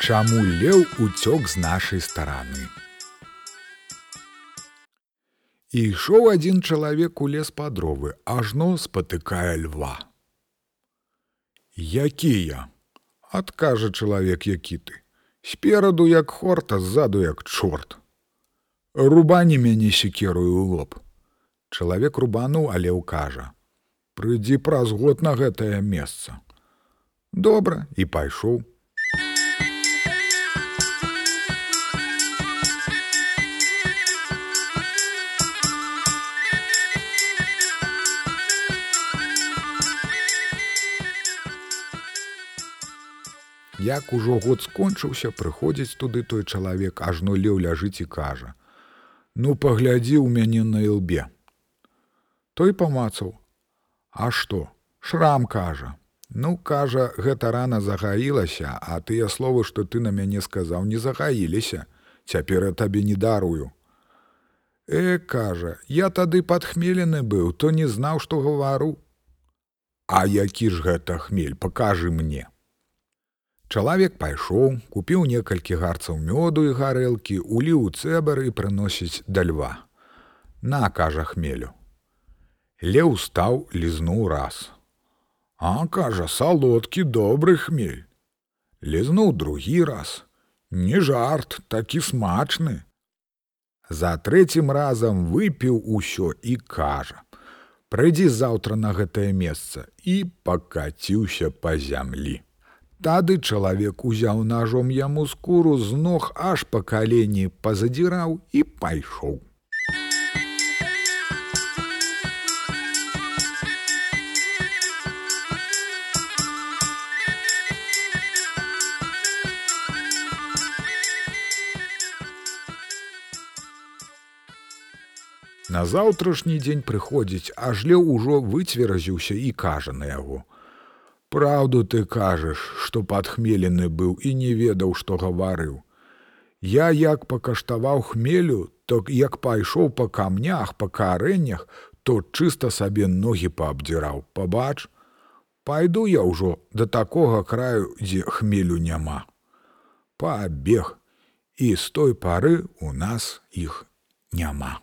Чаму леў уцёк з нашай стараны. ішоў адзін чалавек у лес па дровы, ажно спатыкае льва. Якія? адкажа чалавек, які ты. Спераду як хорта, ззаду як чорт. Рубані мяне секерую ў лоб. Чалавек рубануў, але ўкажа: « Прыйдзі праз год на гэтае месца. Добра і пайшоў. Як ужо год скончыўся, прыходзіць туды той чалавек, ажно леў ляжыць і кажа: « Ну паглядзі ў мяне на ілбе. Той памацаў: « А што? Шрам кажа. Ну кажа, гэта рана загаілася, а тыя словы, што ты на мяне сказаў, не загаіліся. Цяпер я табе не дарую. Э, кажа, я тады падхмелены быў, то не знаў, што гавару. А які ж гэта хмель, пакажы мне. Чалавек пайшоў, купіў некалькі гарцаў мёду і гарэлкі, уліў у цэбар і прыносіць да льва. На кажа хмелю. Леў стаў, лізнуў раз. А кажа, салодкі добры хмель. Лізнуў другі раз. Не жарт, такі смачны. За трэцім разам выпіў усё і кажа: « Прыйдзі заўтра на гэтае месца і пакаціўся па зямлі. Тады чалавек узяў ножом яму скуру з ног аж па калені пазадзіраў і пайшоў. На заўтрашні дзень прыходзіць, аж леў ужо выцверазіўся і кажа на яго: « Праўду ты кажаш, што падхмелены быў і не ведаў, што гаварыў. Я як пакаштаваў хмелю, то як пайшоў па камнях, па карэннях, то чыста сабе ногі паабдзіраў, пабач, Пайду я ўжо да такога краю, дзе хмелю няма. Пабег, і з той пары у нас іх няма.